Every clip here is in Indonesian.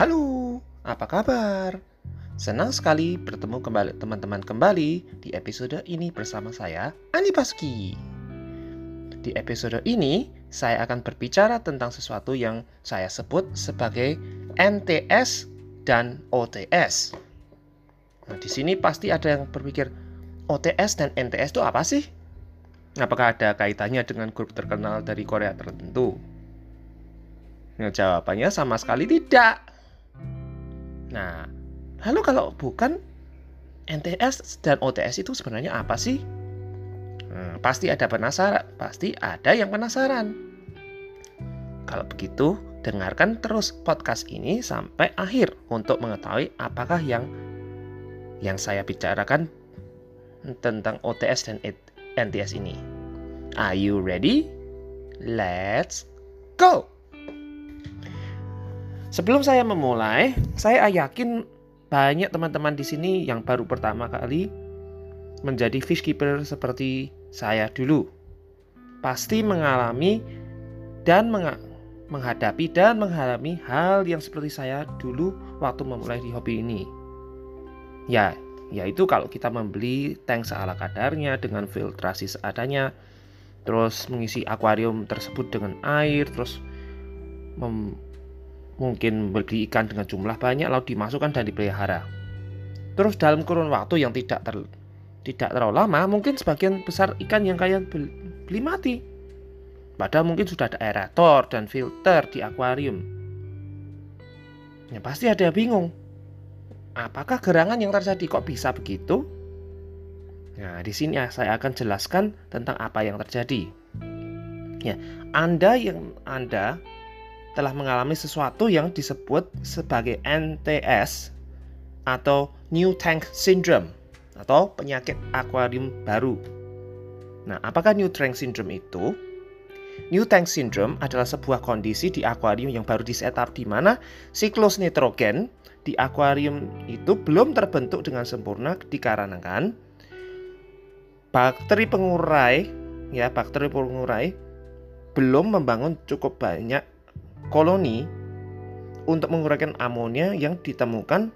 Halo, apa kabar? Senang sekali bertemu kembali teman-teman kembali di episode ini bersama saya, Ani Paski. Di episode ini, saya akan berbicara tentang sesuatu yang saya sebut sebagai NTS dan OTS. Nah, di sini pasti ada yang berpikir, OTS dan NTS itu apa sih? Apakah ada kaitannya dengan grup terkenal dari Korea tertentu? Nah, jawabannya sama sekali tidak. Nah, lalu kalau bukan NTS dan OTS itu sebenarnya apa sih? Hmm, pasti ada penasaran, pasti ada yang penasaran. Kalau begitu, dengarkan terus podcast ini sampai akhir untuk mengetahui apakah yang yang saya bicarakan tentang OTS dan NTS ini. Are you ready? Let's go! Sebelum saya memulai, saya yakin banyak teman-teman di sini yang baru pertama kali menjadi fishkeeper seperti saya dulu. Pasti mengalami dan meng menghadapi dan mengalami hal yang seperti saya dulu waktu memulai di hobi ini. Ya, yaitu kalau kita membeli tank seala kadarnya dengan filtrasi seadanya, terus mengisi akuarium tersebut dengan air, terus mungkin beli ikan dengan jumlah banyak lalu dimasukkan dan dipelihara. Terus dalam kurun waktu yang tidak ter, tidak terlalu lama, mungkin sebagian besar ikan yang kalian beli mati. Padahal mungkin sudah ada aerator dan filter di akuarium. Ya pasti ada yang bingung. Apakah gerangan yang terjadi kok bisa begitu? Nah, di sini saya akan jelaskan tentang apa yang terjadi. Ya, Anda yang Anda telah mengalami sesuatu yang disebut sebagai NTS atau New Tank Syndrome atau penyakit akuarium baru. Nah, apakah New Tank Syndrome itu? New Tank Syndrome adalah sebuah kondisi di akuarium yang baru disetup di mana siklus nitrogen di akuarium itu belum terbentuk dengan sempurna dikarenakan bakteri pengurai ya bakteri pengurai belum membangun cukup banyak koloni untuk menguraikan amonia yang ditemukan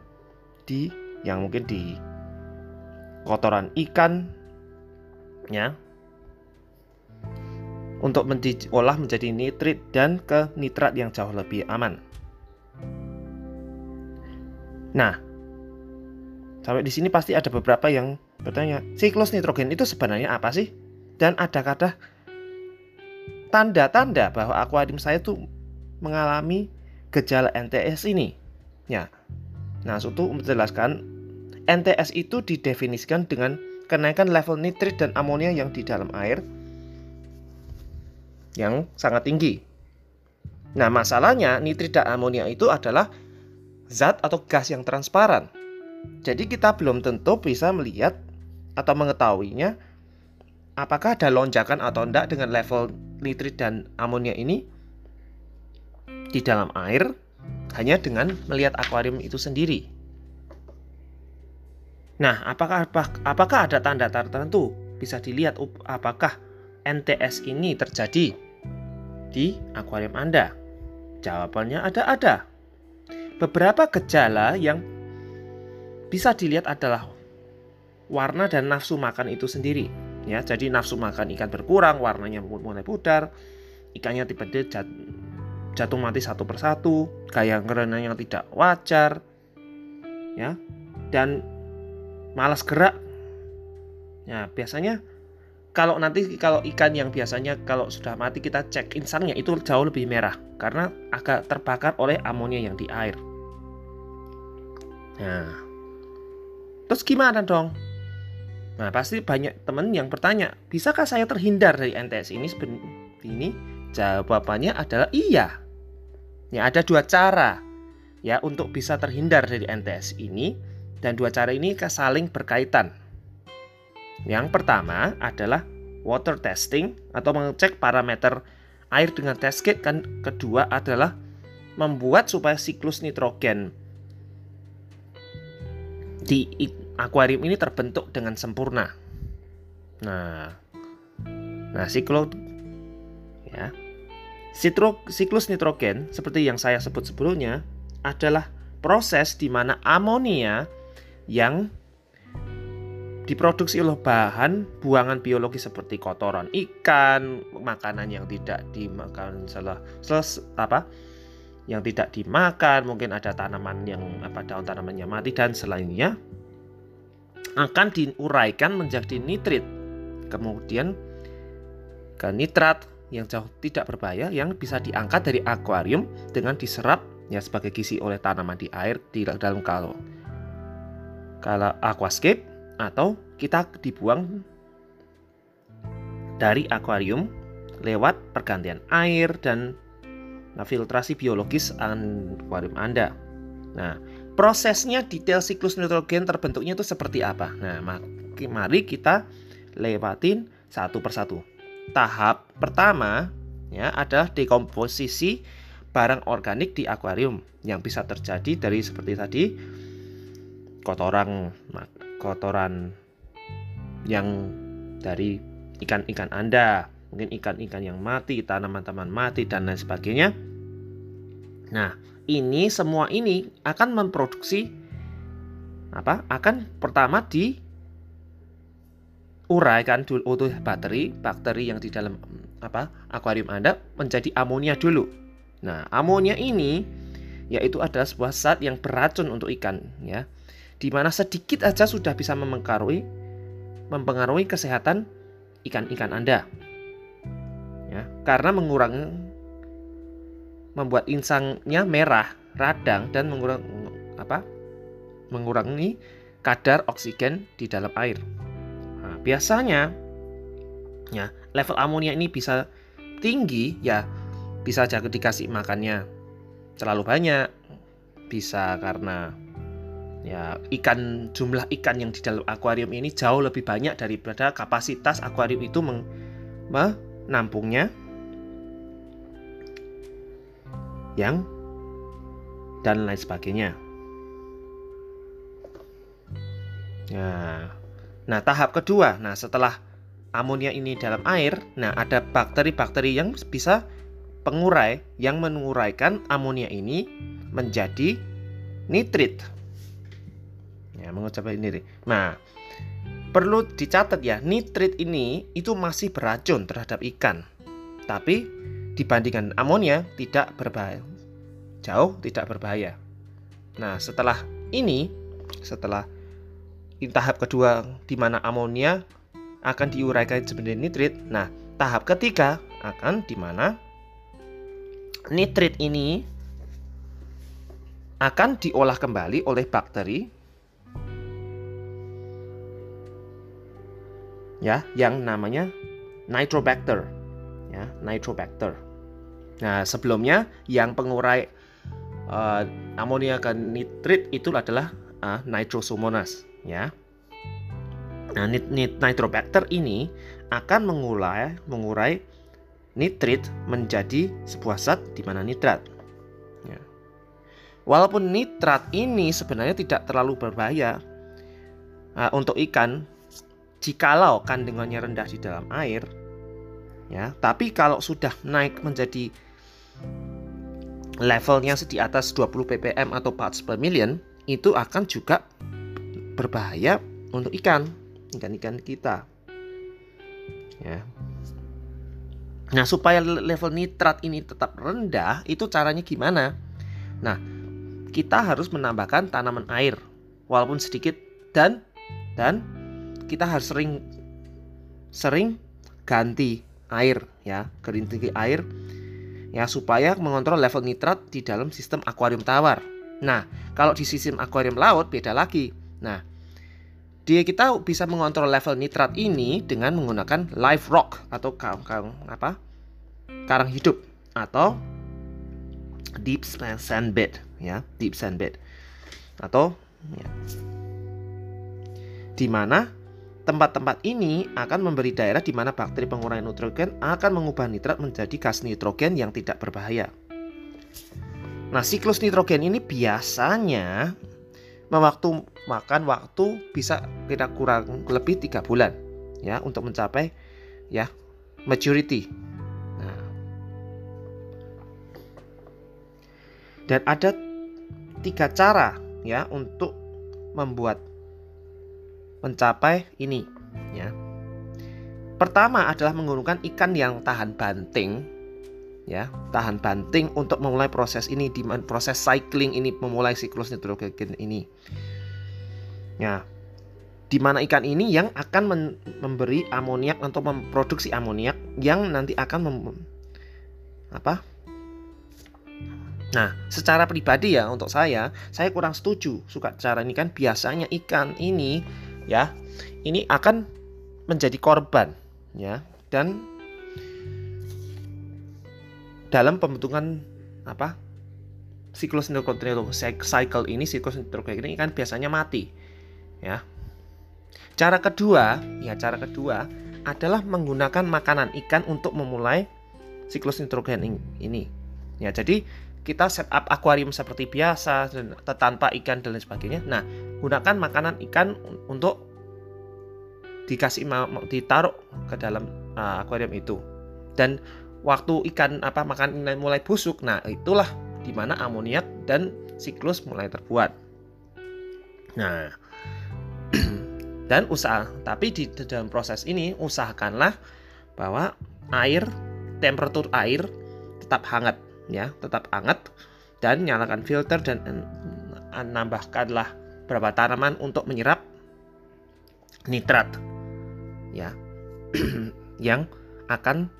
di yang mungkin di kotoran ikan ya untuk diolah menjadi nitrit dan ke nitrat yang jauh lebih aman. Nah, sampai di sini pasti ada beberapa yang bertanya, siklus nitrogen itu sebenarnya apa sih? Dan ada kata tanda-tanda bahwa akuarium saya tuh mengalami gejala NTS ini. Ya. Nah, untuk menjelaskan NTS itu didefinisikan dengan kenaikan level nitrit dan amonia yang di dalam air yang sangat tinggi. Nah, masalahnya nitrit dan amonia itu adalah zat atau gas yang transparan. Jadi kita belum tentu bisa melihat atau mengetahuinya apakah ada lonjakan atau tidak dengan level nitrit dan amonia ini di dalam air hanya dengan melihat akuarium itu sendiri. Nah, apakah apakah ada tanda tertentu bisa dilihat apakah NTS ini terjadi di akuarium Anda? Jawabannya ada-ada. Beberapa gejala yang bisa dilihat adalah warna dan nafsu makan itu sendiri. Ya, jadi nafsu makan ikan berkurang, warnanya mulai pudar, ikannya tiba-tiba jatuh mati satu persatu, gaya ngerenang yang tidak wajar, ya, dan malas gerak. Ya, biasanya kalau nanti kalau ikan yang biasanya kalau sudah mati kita cek insangnya itu jauh lebih merah karena agak terbakar oleh amonia yang di air. Nah, terus gimana dong? Nah, pasti banyak teman yang bertanya, bisakah saya terhindar dari NTS ini? Ini jawabannya adalah iya. Ya, ada dua cara ya untuk bisa terhindar dari NTS ini dan dua cara ini saling berkaitan. Yang pertama adalah water testing atau mengecek parameter air dengan test kit kan kedua adalah membuat supaya siklus nitrogen di akuarium ini terbentuk dengan sempurna. Nah, nah siklus ya Sitro, siklus nitrogen seperti yang saya sebut sebelumnya adalah proses di mana amonia yang diproduksi oleh bahan buangan biologi seperti kotoran ikan, makanan yang tidak dimakan salah apa yang tidak dimakan, mungkin ada tanaman yang apa daun tanamannya mati dan selainnya akan diuraikan menjadi nitrit. Kemudian ke nitrat yang jauh tidak berbahaya yang bisa diangkat dari akuarium dengan diserap ya sebagai gizi oleh tanaman di air di dalam kalau kalau aquascape atau kita dibuang dari akuarium lewat pergantian air dan nah, filtrasi biologis akuarium Anda. Nah, prosesnya detail siklus nitrogen terbentuknya itu seperti apa? Nah, mari kita lewatin satu persatu. Tahap pertama ya adalah dekomposisi barang organik di akuarium yang bisa terjadi dari seperti tadi kotoran kotoran yang dari ikan-ikan Anda, mungkin ikan-ikan yang mati, tanaman-tanaman mati dan lain sebagainya. Nah, ini semua ini akan memproduksi apa? Akan pertama di uraikan dulu untuk bakteri, bakteri yang di dalam apa? akuarium Anda menjadi amonia dulu. Nah, amonia ini yaitu adalah sebuah zat yang beracun untuk ikan ya di mana sedikit aja sudah bisa mempengaruhi mempengaruhi kesehatan ikan-ikan Anda. Ya, karena mengurangi membuat insangnya merah, radang dan mengurangi apa? mengurangi kadar oksigen di dalam air. Biasanya ya, level amonia ini bisa tinggi ya bisa jadi dikasih makannya terlalu banyak bisa karena ya ikan jumlah ikan yang di dalam akuarium ini jauh lebih banyak daripada kapasitas akuarium itu meng, menampungnya yang dan lain sebagainya. Nah, nah tahap kedua, nah setelah amonia ini dalam air, nah ada bakteri-bakteri yang bisa pengurai yang menguraikan amonia ini menjadi nitrit. Ya mengucapkan ini nah perlu dicatat ya nitrit ini itu masih beracun terhadap ikan. Tapi dibandingkan amonia tidak berbahaya. Jauh tidak berbahaya. Nah setelah ini setelah tahap kedua di mana amonia akan diuraikan sebagai nitrit. Nah tahap ketiga akan di mana nitrit ini akan diolah kembali oleh bakteri ya yang namanya nitrobacter ya nitrobacter. Nah sebelumnya yang pengurai uh, amonia ke nitrit itu adalah uh, nitrosomonas ya nah nit, nit, nitrobacter ini akan mengurai mengurai nitrit menjadi sebuah zat di mana nitrat ya. walaupun nitrat ini sebenarnya tidak terlalu berbahaya uh, untuk ikan jikalau kandungannya rendah di dalam air ya tapi kalau sudah naik menjadi levelnya di atas 20 ppm atau parts per million itu akan juga berbahaya untuk ikan ikan-ikan kita ya nah supaya level nitrat ini tetap rendah itu caranya gimana nah kita harus menambahkan tanaman air walaupun sedikit dan dan kita harus sering sering ganti air ya, ganti air ya supaya mengontrol level nitrat di dalam sistem akuarium tawar. Nah, kalau di sistem akuarium laut beda lagi. Nah, dia kita bisa mengontrol level nitrat ini dengan menggunakan live rock atau karang, apa? karang hidup atau deep sand bed ya, deep sand bed atau ya, di mana Tempat-tempat ini akan memberi daerah di mana bakteri pengurangan nitrogen akan mengubah nitrat menjadi gas nitrogen yang tidak berbahaya. Nah, siklus nitrogen ini biasanya mewaktu makan waktu bisa kita kurang lebih tiga bulan ya untuk mencapai ya maturity. Nah, dan ada tiga cara ya untuk membuat mencapai ini ya. Pertama adalah menggunakan ikan yang tahan banting ya, tahan banting untuk memulai proses ini di proses cycling ini memulai siklus nitrogen ini. Ya. Di mana ikan ini yang akan memberi amoniak untuk memproduksi amoniak yang nanti akan mem apa? Nah, secara pribadi ya untuk saya, saya kurang setuju suka cara ini kan biasanya ikan ini ya, ini akan menjadi korban ya dan dalam pembentukan apa siklus nitrogen cycle ini siklus nitrogen ini kan biasanya mati ya. Cara kedua ya cara kedua adalah menggunakan makanan ikan untuk memulai siklus nitrogen ini ya. Jadi kita setup akuarium seperti biasa dan tanpa ikan dan lain sebagainya. Nah gunakan makanan ikan untuk dikasih ditaruh ke dalam uh, akuarium itu. Dan waktu ikan apa makan mulai busuk. Nah itulah di mana amoniak dan siklus mulai terbuat. Nah dan usaha. Tapi di dalam proses ini usahakanlah bahwa air temperatur air tetap hangat ya tetap hangat dan nyalakan filter dan nambahkanlah beberapa tanaman untuk menyerap nitrat ya yang akan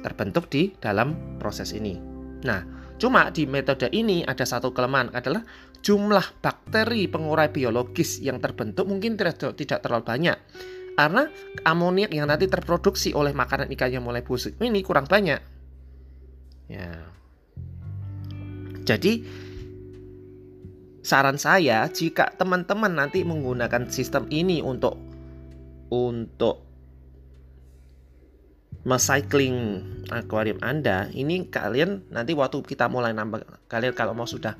terbentuk di dalam proses ini. Nah, cuma di metode ini ada satu kelemahan adalah jumlah bakteri pengurai biologis yang terbentuk mungkin tidak terlalu banyak. Karena amoniak yang nanti terproduksi oleh makanan ikan yang mulai busuk ini kurang banyak. Ya. Jadi saran saya jika teman-teman nanti menggunakan sistem ini untuk untuk mecycling akuarium Anda, ini kalian nanti waktu kita mulai nambah, kalian kalau mau sudah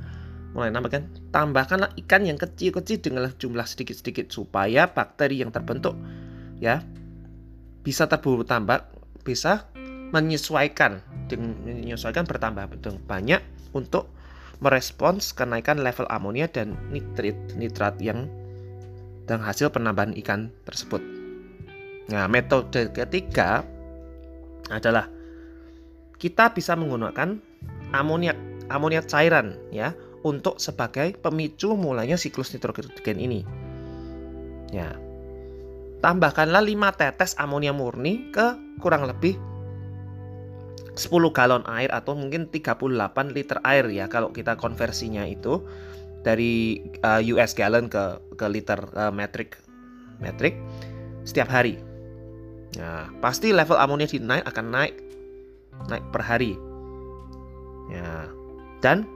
mulai nambah kan, tambahkanlah ikan yang kecil-kecil dengan jumlah sedikit-sedikit supaya bakteri yang terbentuk ya bisa terburu tambah, bisa menyesuaikan dengan menyesuaikan bertambah banyak untuk merespons kenaikan level amonia dan nitrit nitrat yang dan hasil penambahan ikan tersebut. Nah, metode ketiga adalah kita bisa menggunakan amoniak amoniak cairan ya untuk sebagai pemicu mulainya siklus nitrogen ini. Ya. Tambahkanlah 5 tetes amonia murni ke kurang lebih 10 galon air atau mungkin 38 liter air ya kalau kita konversinya itu dari uh, US gallon ke ke liter uh, metric metric setiap hari. Nah, pasti level amonia di naik akan naik naik per hari. Ya. Dan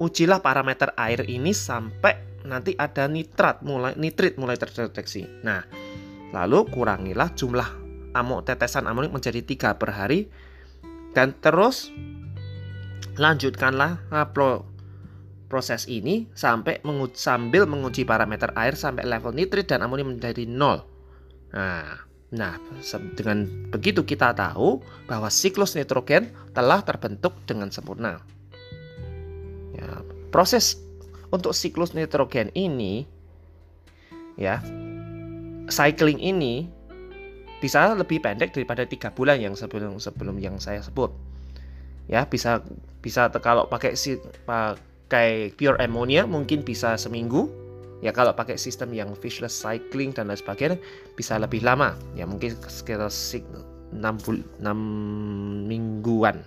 ujilah parameter air ini sampai nanti ada nitrat mulai nitrit mulai terdeteksi. Nah, lalu kurangilah jumlah amo tetesan amonia menjadi tiga per hari dan terus lanjutkanlah uh, pro, proses ini sampai menguji, sambil menguji parameter air sampai level nitrit dan amonia menjadi nol. Nah, Nah, dengan begitu kita tahu bahwa siklus nitrogen telah terbentuk dengan sempurna. Ya, proses untuk siklus nitrogen ini, ya, cycling ini bisa lebih pendek daripada tiga bulan yang sebelum sebelum yang saya sebut. Ya, bisa bisa kalau pakai pakai pure ammonia mungkin bisa seminggu Ya kalau pakai sistem yang fishless cycling dan lain sebagainya bisa lebih lama. Ya mungkin sekitar 6, 6 mingguan.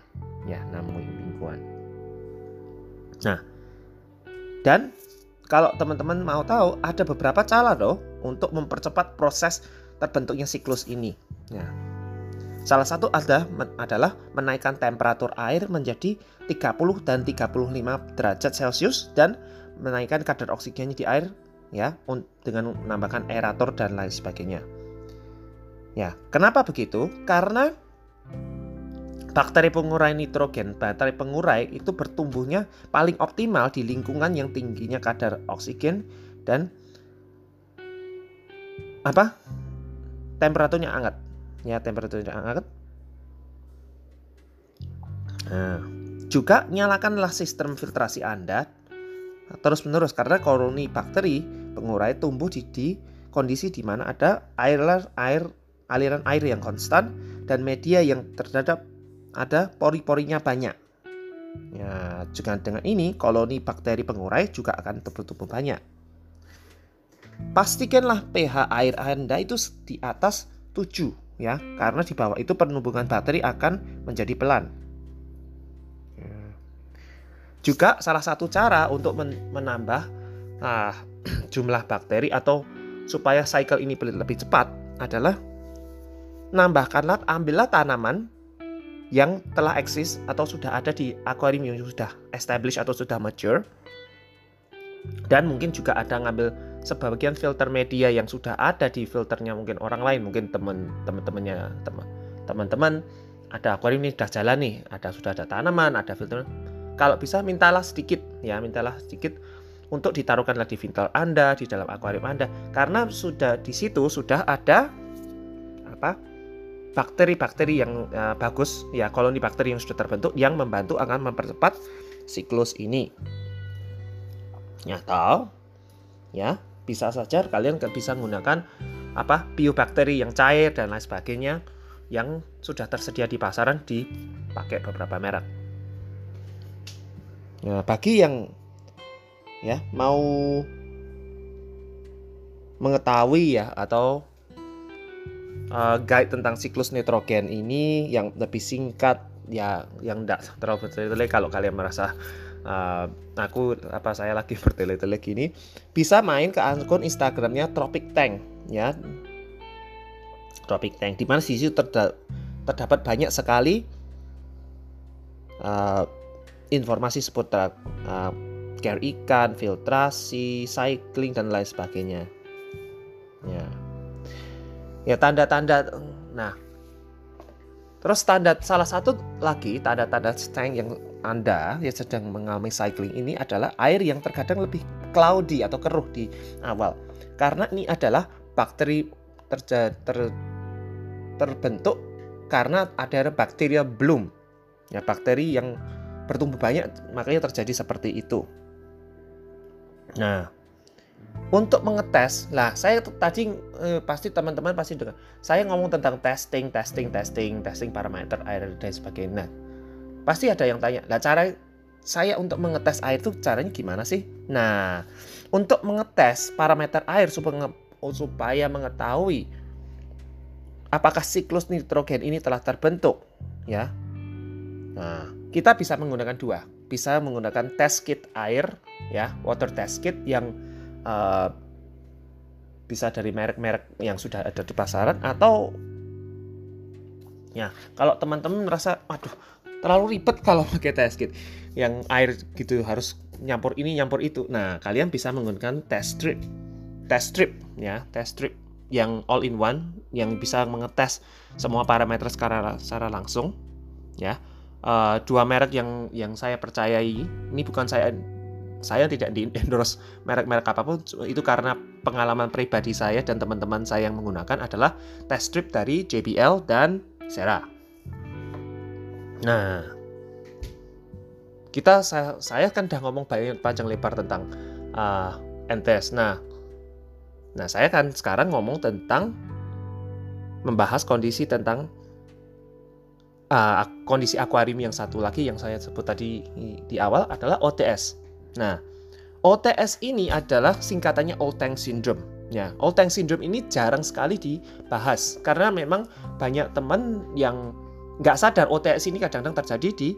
Ya 6 mingguan. Nah, dan kalau teman-teman mau tahu ada beberapa cara loh untuk mempercepat proses terbentuknya siklus ini. Ya. Salah satu ada, adalah menaikkan temperatur air menjadi 30 dan 35 derajat Celcius dan menaikkan kadar oksigennya di air ya dengan menambahkan aerator dan lain sebagainya. Ya, kenapa begitu? Karena bakteri pengurai nitrogen, bakteri pengurai itu bertumbuhnya paling optimal di lingkungan yang tingginya kadar oksigen dan apa? temperaturnya hangat. Ya, temperaturnya hangat. Nah, juga nyalakanlah sistem filtrasi Anda terus-menerus karena koloni bakteri pengurai tumbuh di, di kondisi di mana ada air air aliran air yang konstan dan media yang terhadap ada pori-porinya banyak. Ya, juga dengan ini koloni bakteri pengurai juga akan tumbuh-tumbuh banyak. Pastikanlah pH air Anda itu di atas 7 ya, karena di bawah itu penumbuhan bakteri akan menjadi pelan. Ya. Juga salah satu cara untuk menambah ah, jumlah bakteri atau supaya cycle ini lebih cepat adalah nambahkanlah ambillah tanaman yang telah eksis atau sudah ada di akuarium yang sudah established atau sudah mature. Dan mungkin juga ada ngambil sebagian filter media yang sudah ada di filternya mungkin orang lain mungkin teman temannya teman teman-teman ada akuarium ini sudah jalan nih ada sudah ada tanaman ada filter. Kalau bisa mintalah sedikit ya mintalah sedikit untuk ditaruhkanlah di filter Anda di dalam akuarium Anda karena sudah di situ sudah ada apa bakteri-bakteri yang uh, bagus ya koloni bakteri yang sudah terbentuk yang membantu akan mempercepat siklus ini. Ya, tahu? Ya, bisa saja kalian bisa menggunakan apa biobakteri yang cair dan lain sebagainya yang sudah tersedia di pasaran dipakai beberapa merek. Nah, bagi yang ya mau mengetahui ya atau uh, guide tentang siklus nitrogen ini yang lebih singkat ya yang tidak terlalu bertele-tele. Kalau kalian merasa uh, aku apa saya lagi bertele-tele gini bisa main ke akun Instagramnya Tropic Tank ya. Tropic Tank di mana situ terda terdapat banyak sekali uh, informasi seputar uh, care ikan, filtrasi, cycling dan lain sebagainya. Ya, ya tanda-tanda. Nah, Terus tanda salah satu lagi tanda-tanda tank yang Anda yang sedang mengalami cycling ini adalah air yang terkadang lebih cloudy atau keruh di awal. Karena ini adalah bakteri terja, ter, terbentuk karena ada bakteria bloom. Ya, bakteri yang bertumbuh banyak makanya terjadi seperti itu. Nah, untuk mengetes lah saya tadi eh, pasti teman-teman pasti dengar. Saya ngomong tentang testing testing testing testing parameter air dan sebagainya. Nah, pasti ada yang tanya lah cara saya untuk mengetes air itu caranya gimana sih? Nah untuk mengetes parameter air supaya supaya mengetahui apakah siklus nitrogen ini telah terbentuk ya. Nah kita bisa menggunakan dua bisa menggunakan test kit air ya water test kit yang uh, bisa dari merek-merek yang sudah ada di pasaran atau ya kalau teman-teman merasa aduh terlalu ribet kalau pakai test kit yang air gitu harus nyampur ini nyampur itu. Nah kalian bisa menggunakan test strip test strip ya test strip yang all in one yang bisa mengetes semua parameter secara secara langsung ya uh, dua merek yang yang saya percayai ini bukan saya saya tidak di endorse merek-merek apa pun itu karena pengalaman pribadi saya dan teman-teman saya yang menggunakan adalah test strip dari JBL dan Sera. Nah, kita saya, saya kan udah ngomong banyak panjang lebar tentang uh, entes. Nah, nah saya kan sekarang ngomong tentang membahas kondisi tentang uh, kondisi akuarium yang satu lagi yang saya sebut tadi di awal adalah OTS. Nah, OTS ini adalah singkatannya Old Tank Syndrome. Ya, Old Tank Syndrome ini jarang sekali dibahas karena memang banyak teman yang nggak sadar OTS ini kadang-kadang terjadi di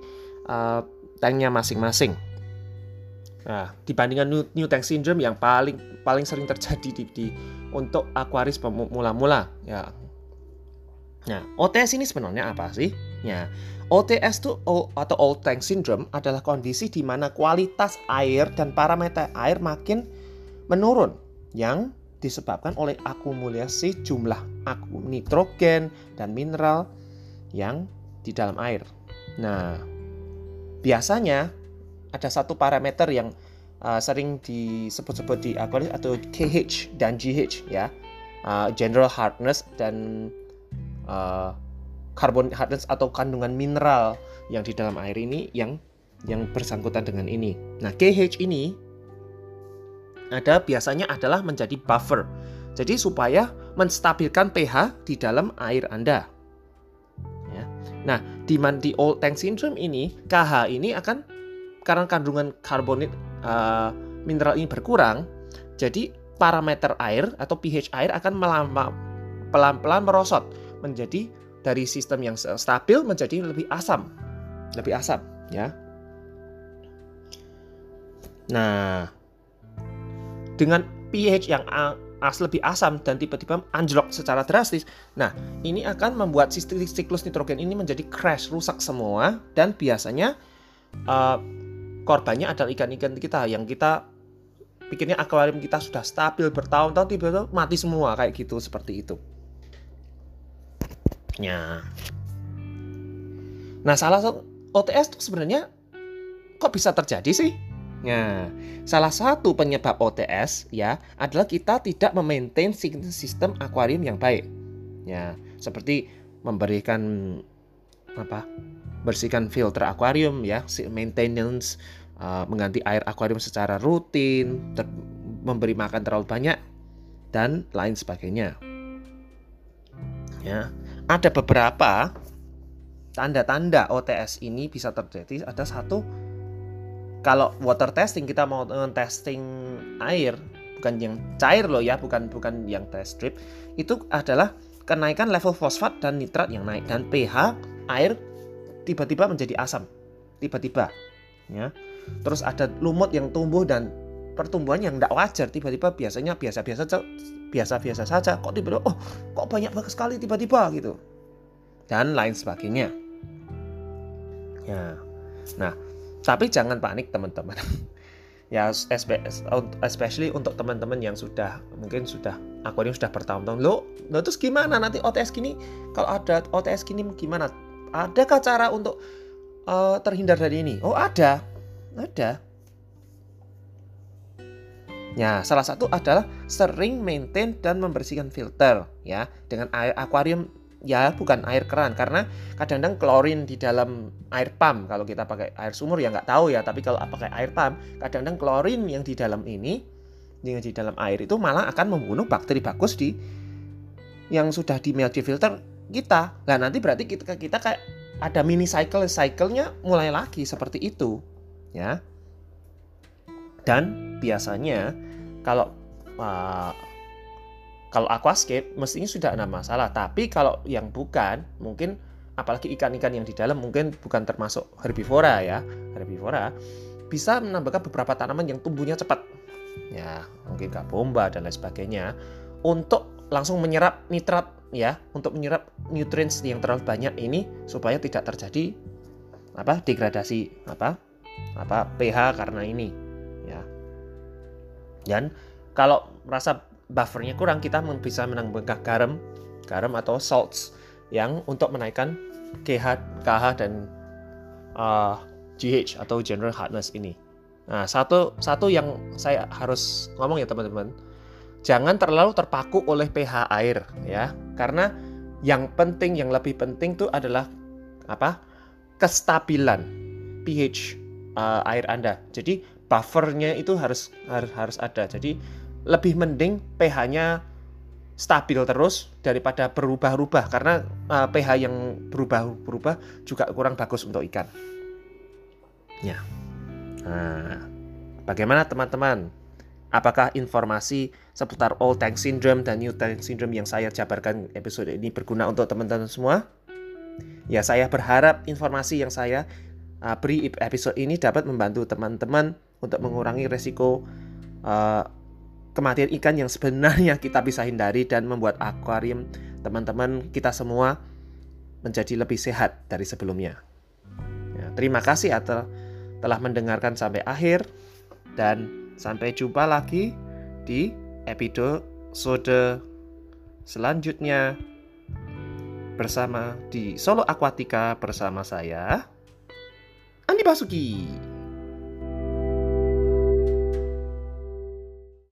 uh, tanknya masing-masing. Nah, dibandingkan New, New Tank Syndrome yang paling paling sering terjadi di, di untuk akuaris pemula-mula ya. Nah, OTS ini sebenarnya apa sih? Ya, OTS itu atau Old Tank Syndrome adalah kondisi di mana kualitas air dan parameter air makin menurun yang disebabkan oleh akumulasi jumlah nitrogen dan mineral yang di dalam air. Nah, biasanya ada satu parameter yang uh, sering disebut-sebut di akuarium atau KH dan GH ya, uh, general hardness dan uh, hardness atau kandungan mineral yang di dalam air ini yang yang bersangkutan dengan ini. Nah, KH ini ada biasanya adalah menjadi buffer. Jadi supaya menstabilkan pH di dalam air Anda. Ya. Nah, di di old tank syndrome ini KH ini akan karena kandungan karbonat uh, mineral ini berkurang, jadi parameter air atau pH air akan pelan-pelan merosot menjadi dari sistem yang stabil menjadi lebih asam. Lebih asam, ya. Nah, dengan pH yang as lebih asam dan tiba-tiba anjlok secara drastis. Nah, ini akan membuat siklus nitrogen ini menjadi crash, rusak semua dan biasanya uh, korbannya adalah ikan-ikan kita yang kita pikirnya akuarium kita sudah stabil bertahun-tahun tiba-tiba mati semua kayak gitu seperti itu. Nah, salah satu OTS itu sebenarnya kok bisa terjadi sih? Nah, salah satu penyebab OTS ya adalah kita tidak memaintain sistem akuarium yang baik. Ya, seperti memberikan apa? Bersihkan filter akuarium ya, maintenance, uh, mengganti air akuarium secara rutin, memberi makan terlalu banyak dan lain sebagainya. Ya, ada beberapa tanda-tanda OTS ini bisa terjadi. Ada satu kalau water testing kita mau testing air bukan yang cair loh ya, bukan bukan yang test strip, itu adalah kenaikan level fosfat dan nitrat yang naik dan pH air tiba-tiba menjadi asam. Tiba-tiba ya. Terus ada lumut yang tumbuh dan pertumbuhan yang tidak wajar tiba-tiba biasanya biasa-biasa biasa-biasa saja. Kok tiba-tiba oh kok banyak banget sekali tiba-tiba gitu. Dan lain sebagainya. Ya. Nah tapi jangan panik teman-teman. Ya especially untuk teman-teman yang sudah mungkin sudah akuarium sudah bertahun-tahun. Lo lo terus gimana nanti OTS gini? Kalau ada OTS gini gimana? Adakah cara untuk uh, terhindar dari ini? Oh ada. Ada Ya, salah satu adalah sering maintain dan membersihkan filter ya dengan air akuarium ya bukan air keran karena kadang-kadang klorin di dalam air pump kalau kita pakai air sumur ya nggak tahu ya tapi kalau pakai air pump kadang-kadang klorin yang di dalam ini yang di dalam air itu malah akan membunuh bakteri bagus di yang sudah di milk filter kita. Nah nanti berarti kita kita kayak ada mini cycle cycle-nya mulai lagi seperti itu ya. Dan biasanya kalau uh, kalau aquascape mestinya sudah ada masalah. Tapi kalau yang bukan, mungkin apalagi ikan-ikan yang di dalam mungkin bukan termasuk herbivora ya, herbivora bisa menambahkan beberapa tanaman yang tumbuhnya cepat. Ya, mungkin kak bomba dan lain sebagainya untuk langsung menyerap nitrat ya, untuk menyerap nutrients yang terlalu banyak ini supaya tidak terjadi apa degradasi apa apa pH karena ini dan kalau merasa buffernya kurang, kita bisa menambahkan garam, garam atau salts yang untuk menaikkan KH, KH dan uh, GH atau general hardness ini. Nah, satu satu yang saya harus ngomong ya teman-teman, jangan terlalu terpaku oleh pH air ya, karena yang penting, yang lebih penting itu adalah apa? Kestabilan pH uh, air Anda. Jadi buffernya itu harus harus harus ada. Jadi lebih mending pH-nya stabil terus daripada berubah-ubah karena uh, pH yang berubah-berubah juga kurang bagus untuk ikan. Ya. Nah, bagaimana teman-teman? Apakah informasi seputar old tank syndrome dan new tank syndrome yang saya jabarkan episode ini berguna untuk teman-teman semua? Ya, saya berharap informasi yang saya uh, beri episode ini dapat membantu teman-teman untuk mengurangi resiko uh, kematian ikan yang sebenarnya kita bisa hindari dan membuat akuarium teman-teman kita semua menjadi lebih sehat dari sebelumnya. Ya, terima kasih atas telah mendengarkan sampai akhir dan sampai jumpa lagi di episode selanjutnya bersama di Solo Aquatica bersama saya Andi Basuki.